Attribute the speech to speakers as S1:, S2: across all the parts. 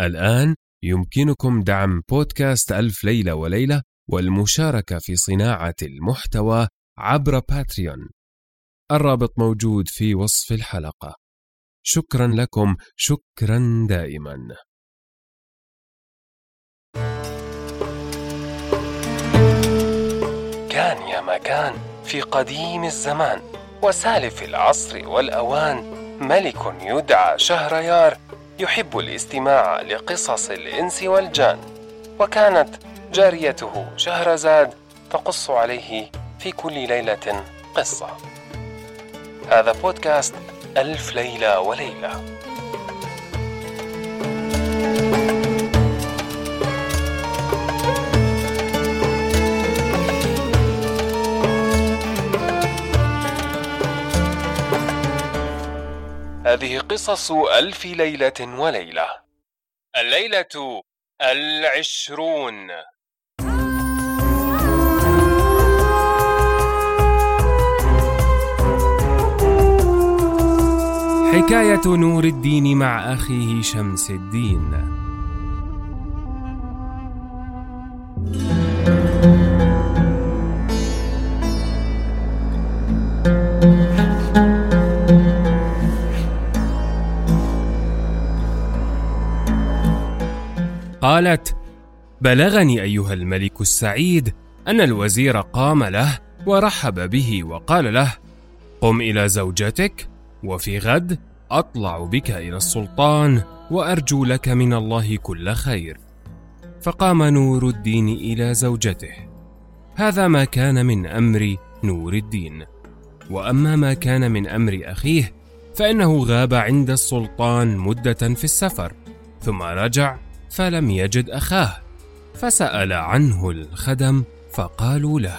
S1: الآن يمكنكم دعم بودكاست ألف ليلة وليلة والمشاركة في صناعة المحتوى عبر باتريون. الرابط موجود في وصف الحلقة. شكرا لكم. شكرا دائما.
S2: كان يا مكان في قديم الزمان وسالف العصر والأوان ملك يدعى شهريار يحب الاستماع لقصص الإنس والجان وكانت جاريته شهرزاد تقص عليه في كل ليلة قصة. هذا بودكاست ألف ليلة وليلة. هذه قصص ألف ليلة وليلة. الليلة العشرون.
S1: حكاية نور الدين مع أخيه شمس الدين. قالت بلغني أيها الملك السعيد أن الوزير قام له ورحب به وقال له قم إلى زوجتك وفي غد أطلع بك إلى السلطان وأرجو لك من الله كل خير. فقام نور الدين إلى زوجته. هذا ما كان من أمر نور الدين. وأما ما كان من أمر أخيه فإنه غاب عند السلطان مدة في السفر ثم رجع فلم يجد أخاه. فسأل عنه الخدم فقالوا له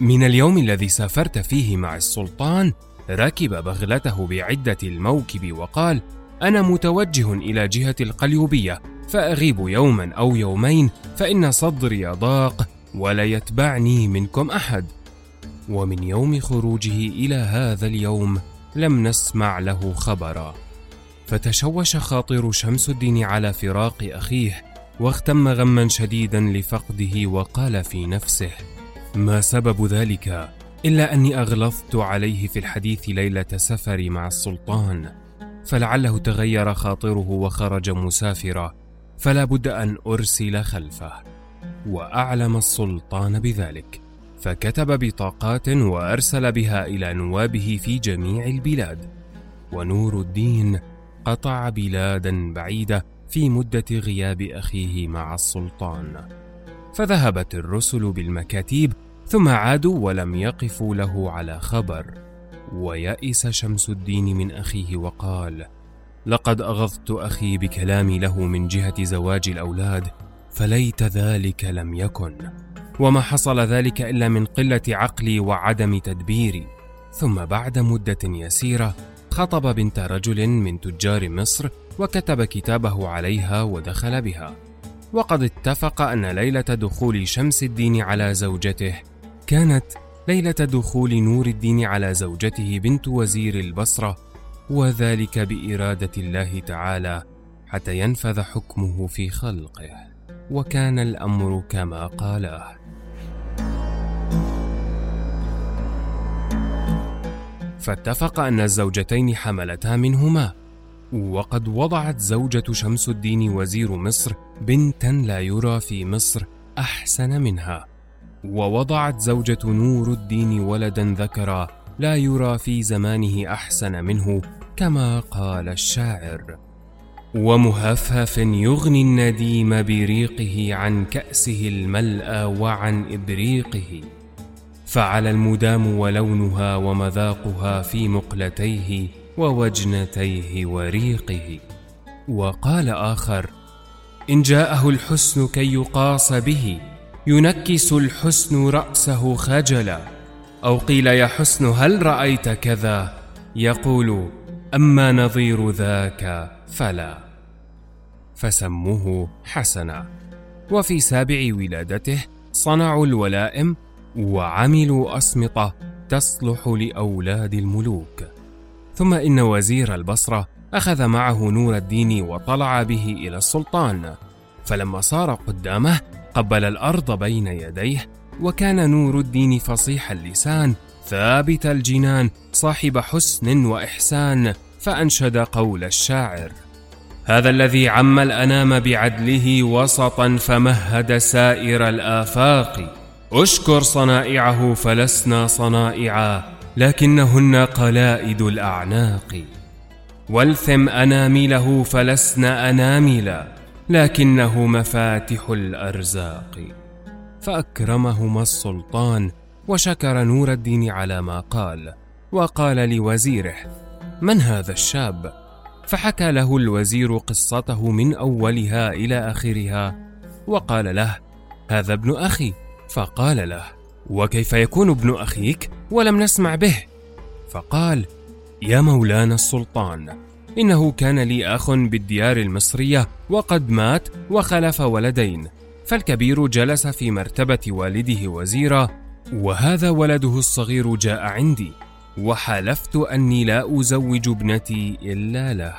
S1: من اليوم الذي سافرت فيه مع السلطان ركب بغلته بعدة الموكب وقال أنا متوجه إلى جهة القليوبية فأغيب يوما أو يومين فإن صدري ضاق ولا يتبعني منكم أحد. ومن يوم خروجه إلى هذا اليوم لم نسمع له خبرا. فتشوش خاطر شمس الدين على فراق أخيه واغتم غما شديدا لفقده وقال في نفسه ما سبب ذلك؟ إلا أني أغلظت عليه في الحديث ليلة سفري مع السلطان فلعله تغير خاطره وخرج مسافرا فلا بد أن أرسل خلفه. وأعلم السلطان بذلك فكتب بطاقات وأرسل بها إلى نوابه في جميع البلاد ونور الدين قطع بلادا بعيده في مدة غياب أخيه مع السلطان. فذهبت الرسل بالمكاتيب ثم عادوا ولم يقفوا له على خبر. ويأس شمس الدين من أخيه وقال لقد أغضت أخي بكلامي له من جهة زواج الأولاد فليت ذلك لم يكن. وما حصل ذلك إلا من قلة عقلي وعدم تدبيري. ثم بعد مدة يسيرة خطب بنت رجل من تجار مصر وكتب كتابه عليها ودخل بها. وقد اتفق أن ليلة دخول شمس الدين على زوجته كانت ليلة دخول نور الدين على زوجته بنت وزير البصرة وذلك بإرادة الله تعالى حتى ينفذ حكمه في خلقه وكان الأمر كما قاله فاتفق أن الزوجتين حملتا منهما وقد وضعت زوجة شمس الدين وزير مصر بنتا لا يرى في مصر أحسن منها ووضعت زوجة نور الدين ولدا ذكرا لا يرى في زمانه أحسن منه كما قال الشاعر. ومهفهف يغني النديم بريقه عن كأسه الملأى وعن إبريقه. فعلى المدام ولونها ومذاقها في مقلتيه ووجنتيه وريقه. وقال آخر إن جاءه الحسن كي يقاس به ينكس الحسن رأسه خجلا. أو قيل يا حسن هل رأيت كذا؟ يقول أما نظير ذاك فلا. فسموه حسنا. وفي سابع ولادته صنعوا الولائم وعملوا أسمطة تصلح لأولاد الملوك. ثم إن وزير البصرة أخذ معه نور الدين وطلع به إلى السلطان. فلما صار قدامه قبل الأرض بين يديه وكان نور الدين فصيح اللسان ثابت الجنان صاحب حسن وإحسان فأنشد قول الشاعر هذا الذي عم الأنام بعدله وسطا فمهد سائر الآفاق اشكر صنائعه فلسنا صنائعا لكنهن قلائد الأعناق. والثم أنامله فلسن أناملا لكنه مفاتح الأرزاق. فأكرمهما السلطان وشكر نور الدين على ما قال وقال لوزيره من هذا الشاب؟ فحكى له الوزير قصته من أولها إلى آخرها وقال له هذا ابن أخي. فقال له وكيف يكون ابن أخيك؟ ولم نسمع به. فقال يا مولانا السلطان إنه كان لي أخ بالديار المصرية وقد مات وخلف ولدين فالكبير جلس في مرتبة والده وزيرا وهذا ولده الصغير جاء عندي وحلفت أني لا أزوج ابنتي إلا له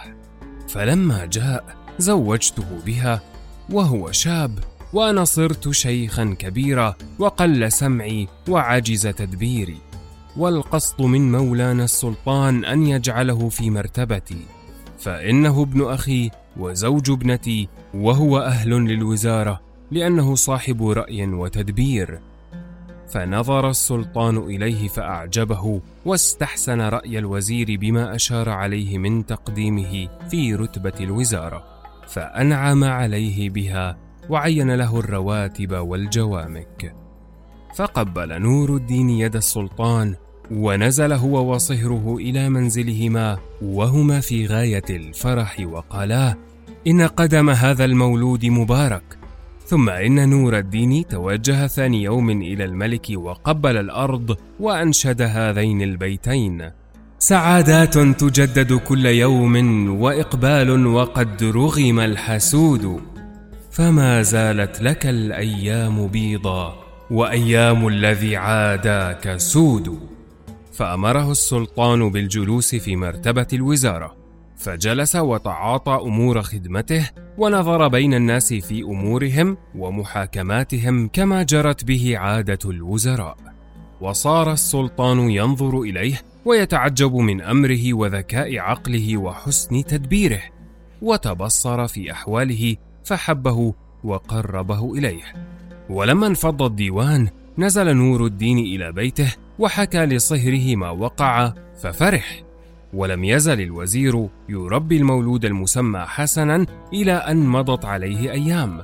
S1: فلما جاء زوجته بها وهو شاب وأنا صرت شيخا كبيرا وقل سمعي وعجز تدبيري. والقصد من مولانا السلطان أن يجعله في مرتبتي. فإنه ابن أخي وزوج ابنتي وهو أهل للوزارة لأنه صاحب رأي وتدبير. فنظر السلطان إليه فأعجبه واستحسن رأي الوزير بما أشار عليه من تقديمه في رتبة الوزارة. فأنعم عليه بها وعين له الرواتب والجوامك. فقبل نور الدين يد السلطان ونزل هو وصهره إلى منزلهما وهما في غاية الفرح وقالا إن قدم هذا المولود مبارك. ثم إن نور الدين توجه ثاني يوم إلى الملك وقبل الأرض وأنشد هذين البيتين. سعادات تجدد كل يوم وإقبال وقد رغم الحسود. فما زالت لك الأيام بيضا وأيام الذي عاداك سود. فأمره السلطان بالجلوس في مرتبة الوزارة فجلس وتعاطى أمور خدمته ونظر بين الناس في أمورهم ومحاكماتهم كما جرت به عادة الوزراء. وصار السلطان ينظر إليه ويتعجب من أمره وذكاء عقله وحسن تدبيره. وتبصر في أحواله فحبه وقربه إليه. ولما انفض الديوان نزل نور الدين إلى بيته وحكى لصهره ما وقع ففرح. ولم يزل الوزير يربي المولود المسمى حسنا إلى أن مضت عليه أيام.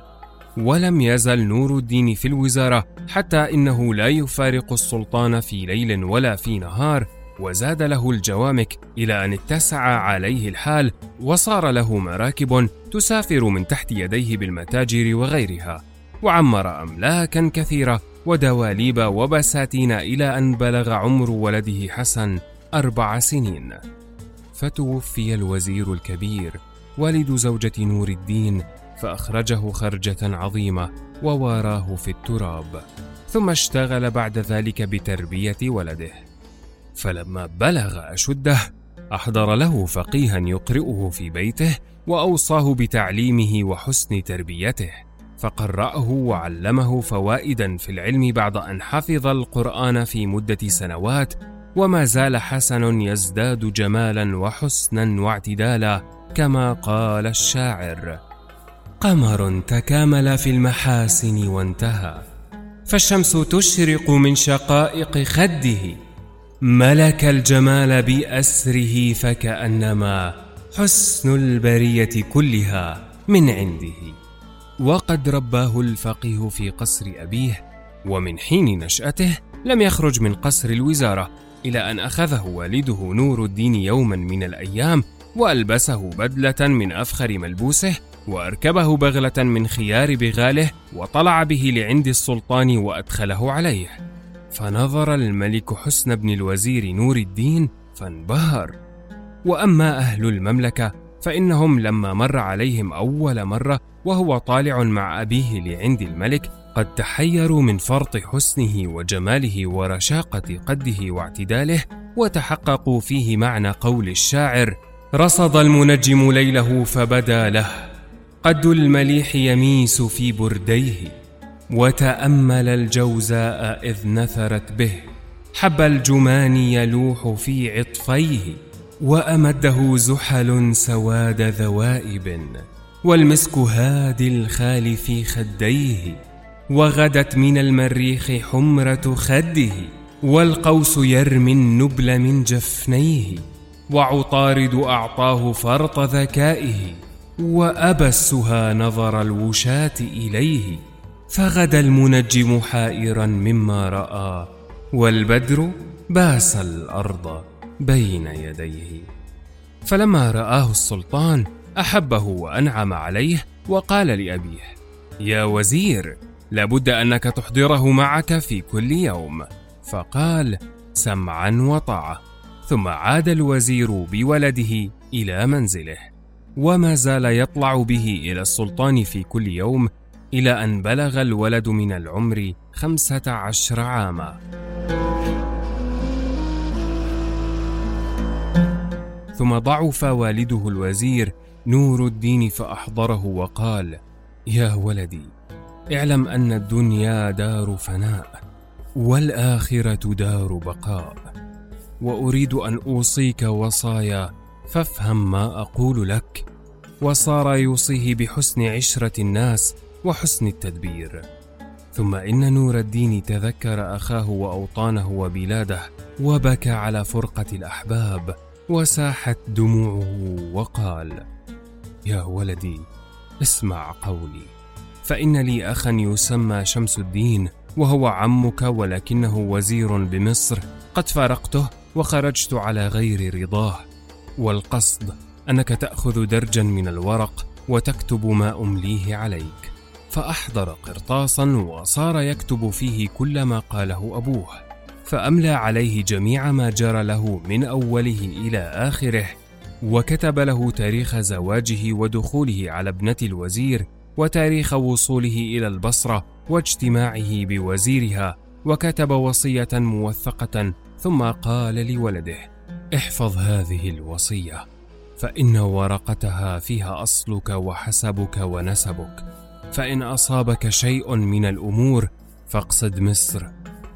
S1: ولم يزل نور الدين في الوزارة حتى إنه لا يفارق السلطان في ليل ولا في نهار وزاد له الجوامك إلى أن اتسع عليه الحال وصار له مراكب تسافر من تحت يديه بالمتاجر وغيرها. وعمر املاكا كثيرة ودواليب وبساتين إلى أن بلغ عمر ولده حسن أربع سنين. فتوفي الوزير الكبير والد زوجة نور الدين فأخرجه خرجة عظيمة وواراه في التراب. ثم اشتغل بعد ذلك بتربية ولده. فلما بلغ أشده أحضر له فقيها يقرئه في بيته وأوصاه بتعليمه وحسن تربيته فقرأه وعلمه فوائدا في العلم بعد أن حفظ القرآن في مدة سنوات وما زال حسن يزداد جمالا وحسنا واعتدالا كما قال الشاعر قمر تكامل في المحاسن وانتهى فالشمس تشرق من شقائق خده ملك الجمال بأسره فكأنما حسن البرية كلها من عنده. وقد رباه الفقيه في قصر أبيه ومن حين نشأته لم يخرج من قصر الوزارة إلى أن أخذه والده نور الدين يوما من الأيام وألبسه بدلة من أفخر ملبوسه وأركبه بغلة من خيار بغاله وطلع به لعند السلطان وأدخله عليه. فنظر الملك حسن بن الوزير نور الدين فانبهر. وأما أهل المملكة فإنهم لما مر عليهم أول مرة وهو طالع مع أبيه لعند الملك قد تحيروا من فرط حسنه وجماله ورشاقة قده واعتداله وتحققوا فيه معنى قول الشاعر رصد المنجم ليله فبدا له قد المليح يميس في برديه. وتأمل الجوزاء إذ نثرت به. حب الجمان يلوح في عطفيه وأمده زحل سواد ذوائب والمسك هادي الخال في خديه. وغدت من المريخ حمرة خده والقوس يرمي النبل من جفنيه. وعطارد أعطاه فرط ذكائه وأبى السها نظر الوشاة إليه. فغدا المنجم حائرا مما رأى والبدر باس الأرض بين يديه. فلما رآه السلطان أحبه وأنعم عليه وقال لأبيه يا وزير لابد أنك تحضره معك في كل يوم. فقال سمعا وطاعة. ثم عاد الوزير بولده إلى منزله وما زال يطلع به إلى السلطان في كل يوم إلى أن بلغ الولد من العمر خمسة عشر عاما. ثم ضعف والده الوزير نور الدين فأحضره وقال يا ولدي اعلم أن الدنيا دار فناء والآخرة دار بقاء وأريد أن أوصيك وصايا فافهم ما أقول لك. وصار يوصيه بحسن عشرة الناس وحسن التدبير. ثم إن نور الدين تذكر أخاه وأوطانه وبلاده وبكى على فرقة الأحباب وساحت دموعه وقال يا ولدي اسمع قولي. فإن لي أخا يسمى شمس الدين وهو عمك ولكنه وزير بمصر قد فارقته وخرجت على غير رضاه. والقصد أنك تأخذ درجا من الورق وتكتب ما أمليه عليك. فأحضر قرطاسا وصار يكتب فيه كل ما قاله أبوه فأملى عليه جميع ما جرى له من أوله إلى آخره وكتب له تاريخ زواجه ودخوله على ابنة الوزير وتاريخ وصوله إلى البصرة واجتماعه بوزيرها وكتب وصية موثقة ثم قال لولده احفظ هذه الوصية فإن ورقتها فيها أصلك وحسبك ونسبك فإن أصابك شيء من الأمور فاقصد مصر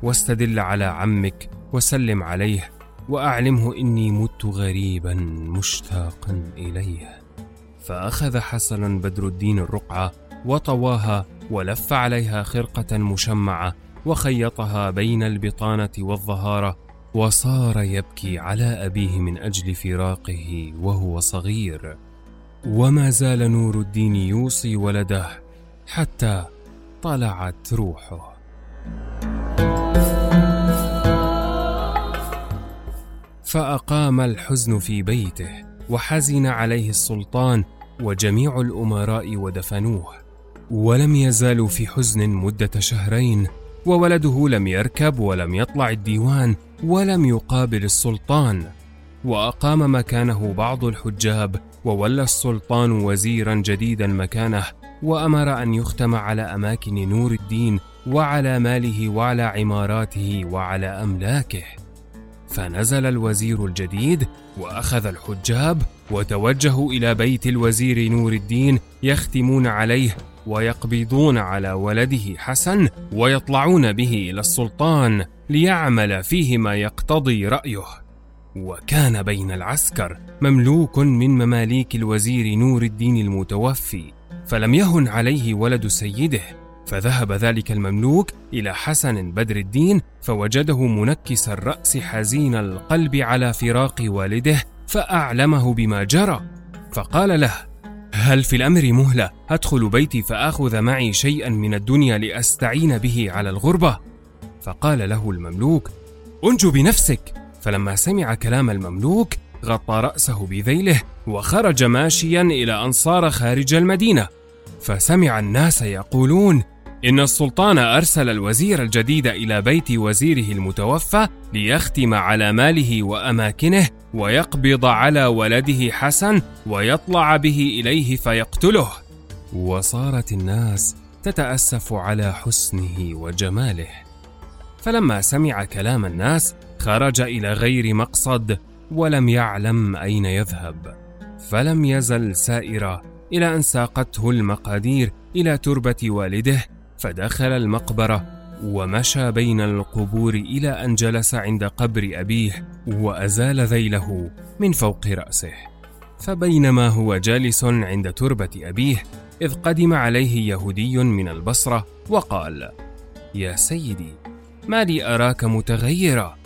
S1: واستدل على عمك وسلم عليه وأعلمه إني مت غريبا مشتاقا إليه. فأخذ حسنا بدر الدين الرقعة وطواها ولف عليها خرقة مشمعة وخيطها بين البطانة والظهارة وصار يبكي على أبيه من أجل فراقه وهو صغير. وما زال نور الدين يوصي ولده حتى طلعت روحه. فأقام الحزن في بيته وحزن عليه السلطان وجميع الأمراء ودفنوه. ولم يزالوا في حزن مدة شهرين وولده لم يركب ولم يطلع الديوان ولم يقابل السلطان. وأقام مكانه بعض الحجاب وولى السلطان وزيرا جديدا مكانه وأمر أن يختم على أماكن نور الدين وعلى ماله وعلى عماراته وعلى أملاكه. فنزل الوزير الجديد وأخذ الحجاب وتوجهوا إلى بيت الوزير نور الدين يختمون عليه ويقبضون على ولده حسن ويطلعون به إلى السلطان ليعمل فيه ما يقتضي رأيه. وكان بين العسكر مملوك من مماليك الوزير نور الدين المتوفي. فلم يهن عليه ولد سيده فذهب ذلك المملوك إلى حسن بدر الدين فوجده منكس الرأس حزين القلب على فراق والده فأعلمه بما جرى. فقال له هل في الأمر مهلة؟ أدخل بيتي فأخذ معي شيئا من الدنيا لأستعين به على الغربة. فقال له المملوك انجو بنفسك. فلما سمع كلام المملوك غطى رأسه بذيله وخرج ماشيا إلى أن صار خارج المدينة فسمع الناس يقولون إن السلطان أرسل الوزير الجديد إلى بيت وزيره المتوفى ليختم على ماله وأماكنه ويقبض على ولده حسن ويطلع به إليه فيقتله. وصارت الناس تتأسف على حسنه وجماله. فلما سمع كلام الناس خرج إلى غير مقصد ولم يعلم أين يذهب. فلم يزل سائرا إلى أن ساقته المقادير إلى تربة والده فدخل المقبرة ومشى بين القبور إلى أن جلس عند قبر أبيه وأزال ذيله من فوق رأسه فبينما هو جالس عند تربة أبيه إذ قدم عليه يهودي من البصرة وقال: يا سيدي، ما لي أراك متغيرا؟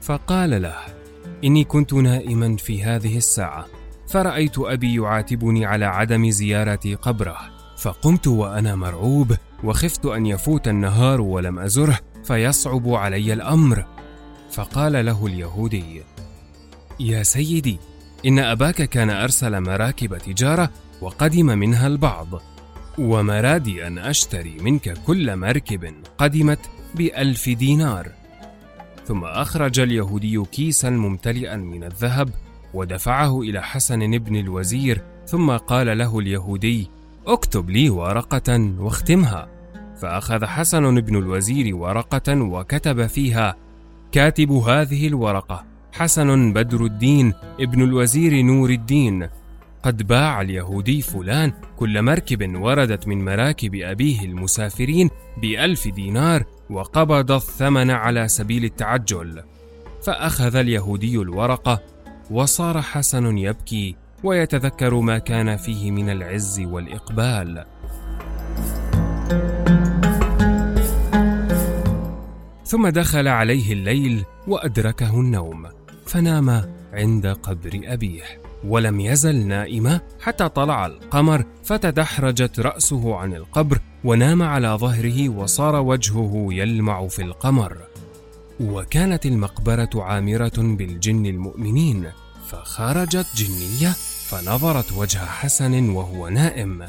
S1: فقال له: إني كنت نائما في هذه الساعة، فرأيت أبي يعاتبني على عدم زيارة قبره، فقمت وأنا مرعوب، وخفت أن يفوت النهار ولم أزره فيصعب علي الأمر. فقال له اليهودي: يا سيدي، إن أباك كان أرسل مراكب تجارة وقدم منها البعض ومرادي أن أشتري منك كل مركب قدمت بألف دينار ثم أخرج اليهودي كيسا ممتلئا من الذهب ودفعه إلى حسن بن الوزير ثم قال له اليهودي اكتب لي ورقة واختمها. فأخذ حسن بن الوزير ورقة وكتب فيها كاتب هذه الورقة حسن بدر الدين ابن الوزير نور الدين. قد باع اليهودي فلان كل مركب وردت من مراكب أبيه المسافرين بألف دينار وقبض الثمن على سبيل التعجل فأخذ اليهودي الورقة وصار حسن يبكي ويتذكر ما كان فيه من العز والإقبال. ثم دخل عليه الليل وأدركه النوم فنام عند قبر أبيه ولم يزل نائما حتى طلع القمر فتدحرجت رأسه عن القبر ونام على ظهره وصار وجهه يلمع في القمر. وكانت المقبرة عامرة بالجن المؤمنين فخرجت جنية فنظرت وجه حسن وهو نائم.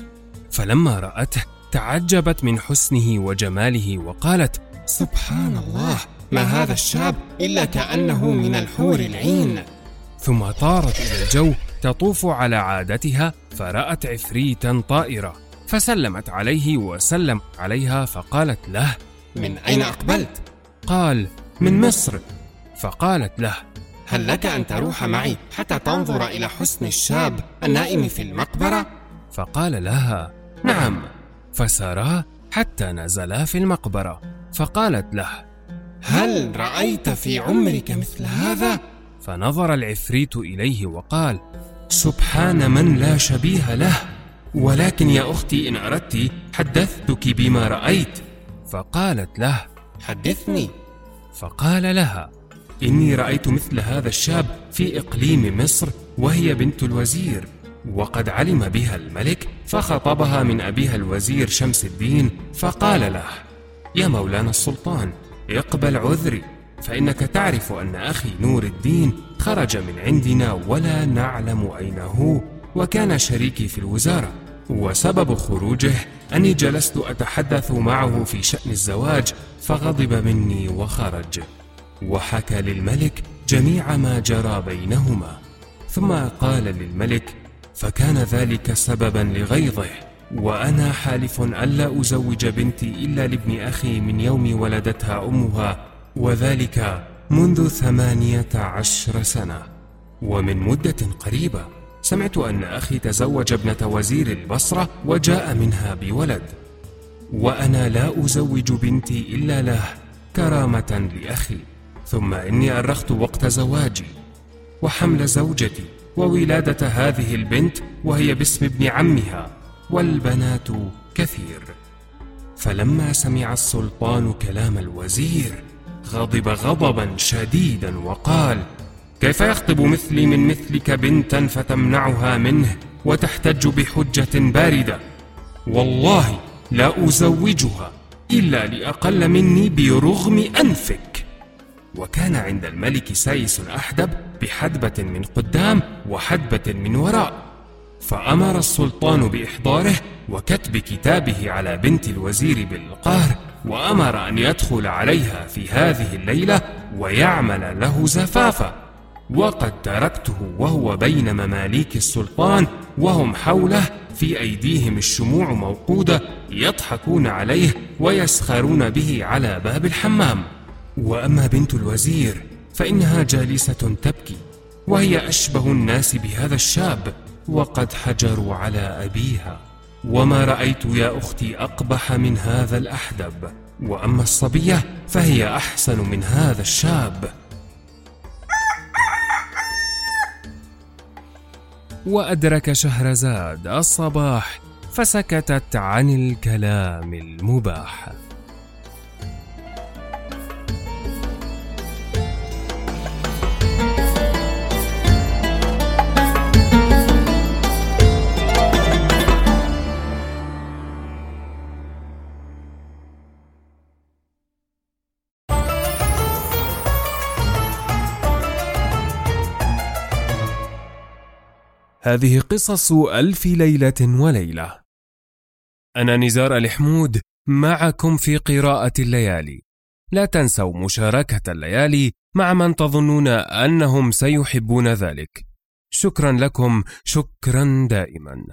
S1: فلما رأته تعجبت من حسنه وجماله وقالت
S3: سبحان الله ما هذا الشاب إلا كأنه من الحور العين.
S1: ثم طارت إلى الجو تطوف على عادتها فرأت عفريتا طائرة. فسلمت عليه وسلم عليها فقالت له
S3: من أين أقبلت؟
S1: قال من مصر فقالت له
S3: هل لك أن تروح معي حتى تنظر إلى حسن الشاب النائم في المقبرة؟
S1: فقال لها نعم فسارا حتى نزلا في المقبرة فقالت له
S3: هل رأيت في عمرك مثل هذا؟
S1: فنظر العفريت إليه وقال سبحان من لا شبيه له ولكن يا أختي إن أردت حدثتك بما رأيت. فقالت له
S3: حدثني.
S1: فقال لها إني رأيت مثل هذا الشاب في إقليم مصر وهي بنت الوزير وقد علم بها الملك فخطبها من أبيها الوزير شمس الدين فقال له يا مولانا السلطان اقبل عذري فإنك تعرف أن أخي نور الدين خرج من عندنا ولا نعلم أين هو. وكان شريكي في الوزارة وسبب خروجه أني جلست أتحدث معه في شأن الزواج فغضب مني وخرج. وحكى للملك جميع ما جرى بينهما. ثم قال للملك فكان ذلك سببا لغيظه وأنا حالف ألا أزوج بنتي إلا لابن أخي من يوم ولدتها أمها وذلك منذ ثمانية عشر سنة. ومن مدة قريبة سمعت أن أخي تزوج ابنة وزير البصرة وجاء منها بولد. وأنا لا أزوج بنتي إلا له كرامة لأخي. ثم إني أرخت وقت زواجي وحمل زوجتي وولادة هذه البنت وهي باسم ابن عمها والبنات كثير. فلما سمع السلطان كلام الوزير غضب غضبا شديدا وقال كيف يخطب مثلي من مثلك بنتا فتمنعها منه وتحتج بحجة باردة. والله لا أزوجها إلا لأقل مني برغم أنفك. وكان عند الملك سايس أحدب بحدبة من قدام وحدبة من وراء. فأمر السلطان بإحضاره وكتب كتابه على بنت الوزير بالقهر وأمر أن يدخل عليها في هذه الليلة ويعمل له زفافا وقد تركته وهو بين مماليك السلطان وهم حوله في أيديهم الشموع موقودة يضحكون عليه ويسخرون به على باب الحمام. وأما بنت الوزير فإنها جالسة تبكي وهي أشبه الناس بهذا الشاب وقد حجروا على أبيها. وما رأيت يا أختي أقبح من هذا الأحدب. وأما الصبية فهي أحسن من هذا الشاب. وأدرك شهرزاد الصباح فسكتت عن الكلام المباح. هذه قصص ألف ليلة وليلة. أنا نزار الحمود معكم في قراءة الليالي. لا تنسوا مشاركة الليالي مع من تظنون أنهم سيحبون ذلك. شكرا لكم، شكرا دائما.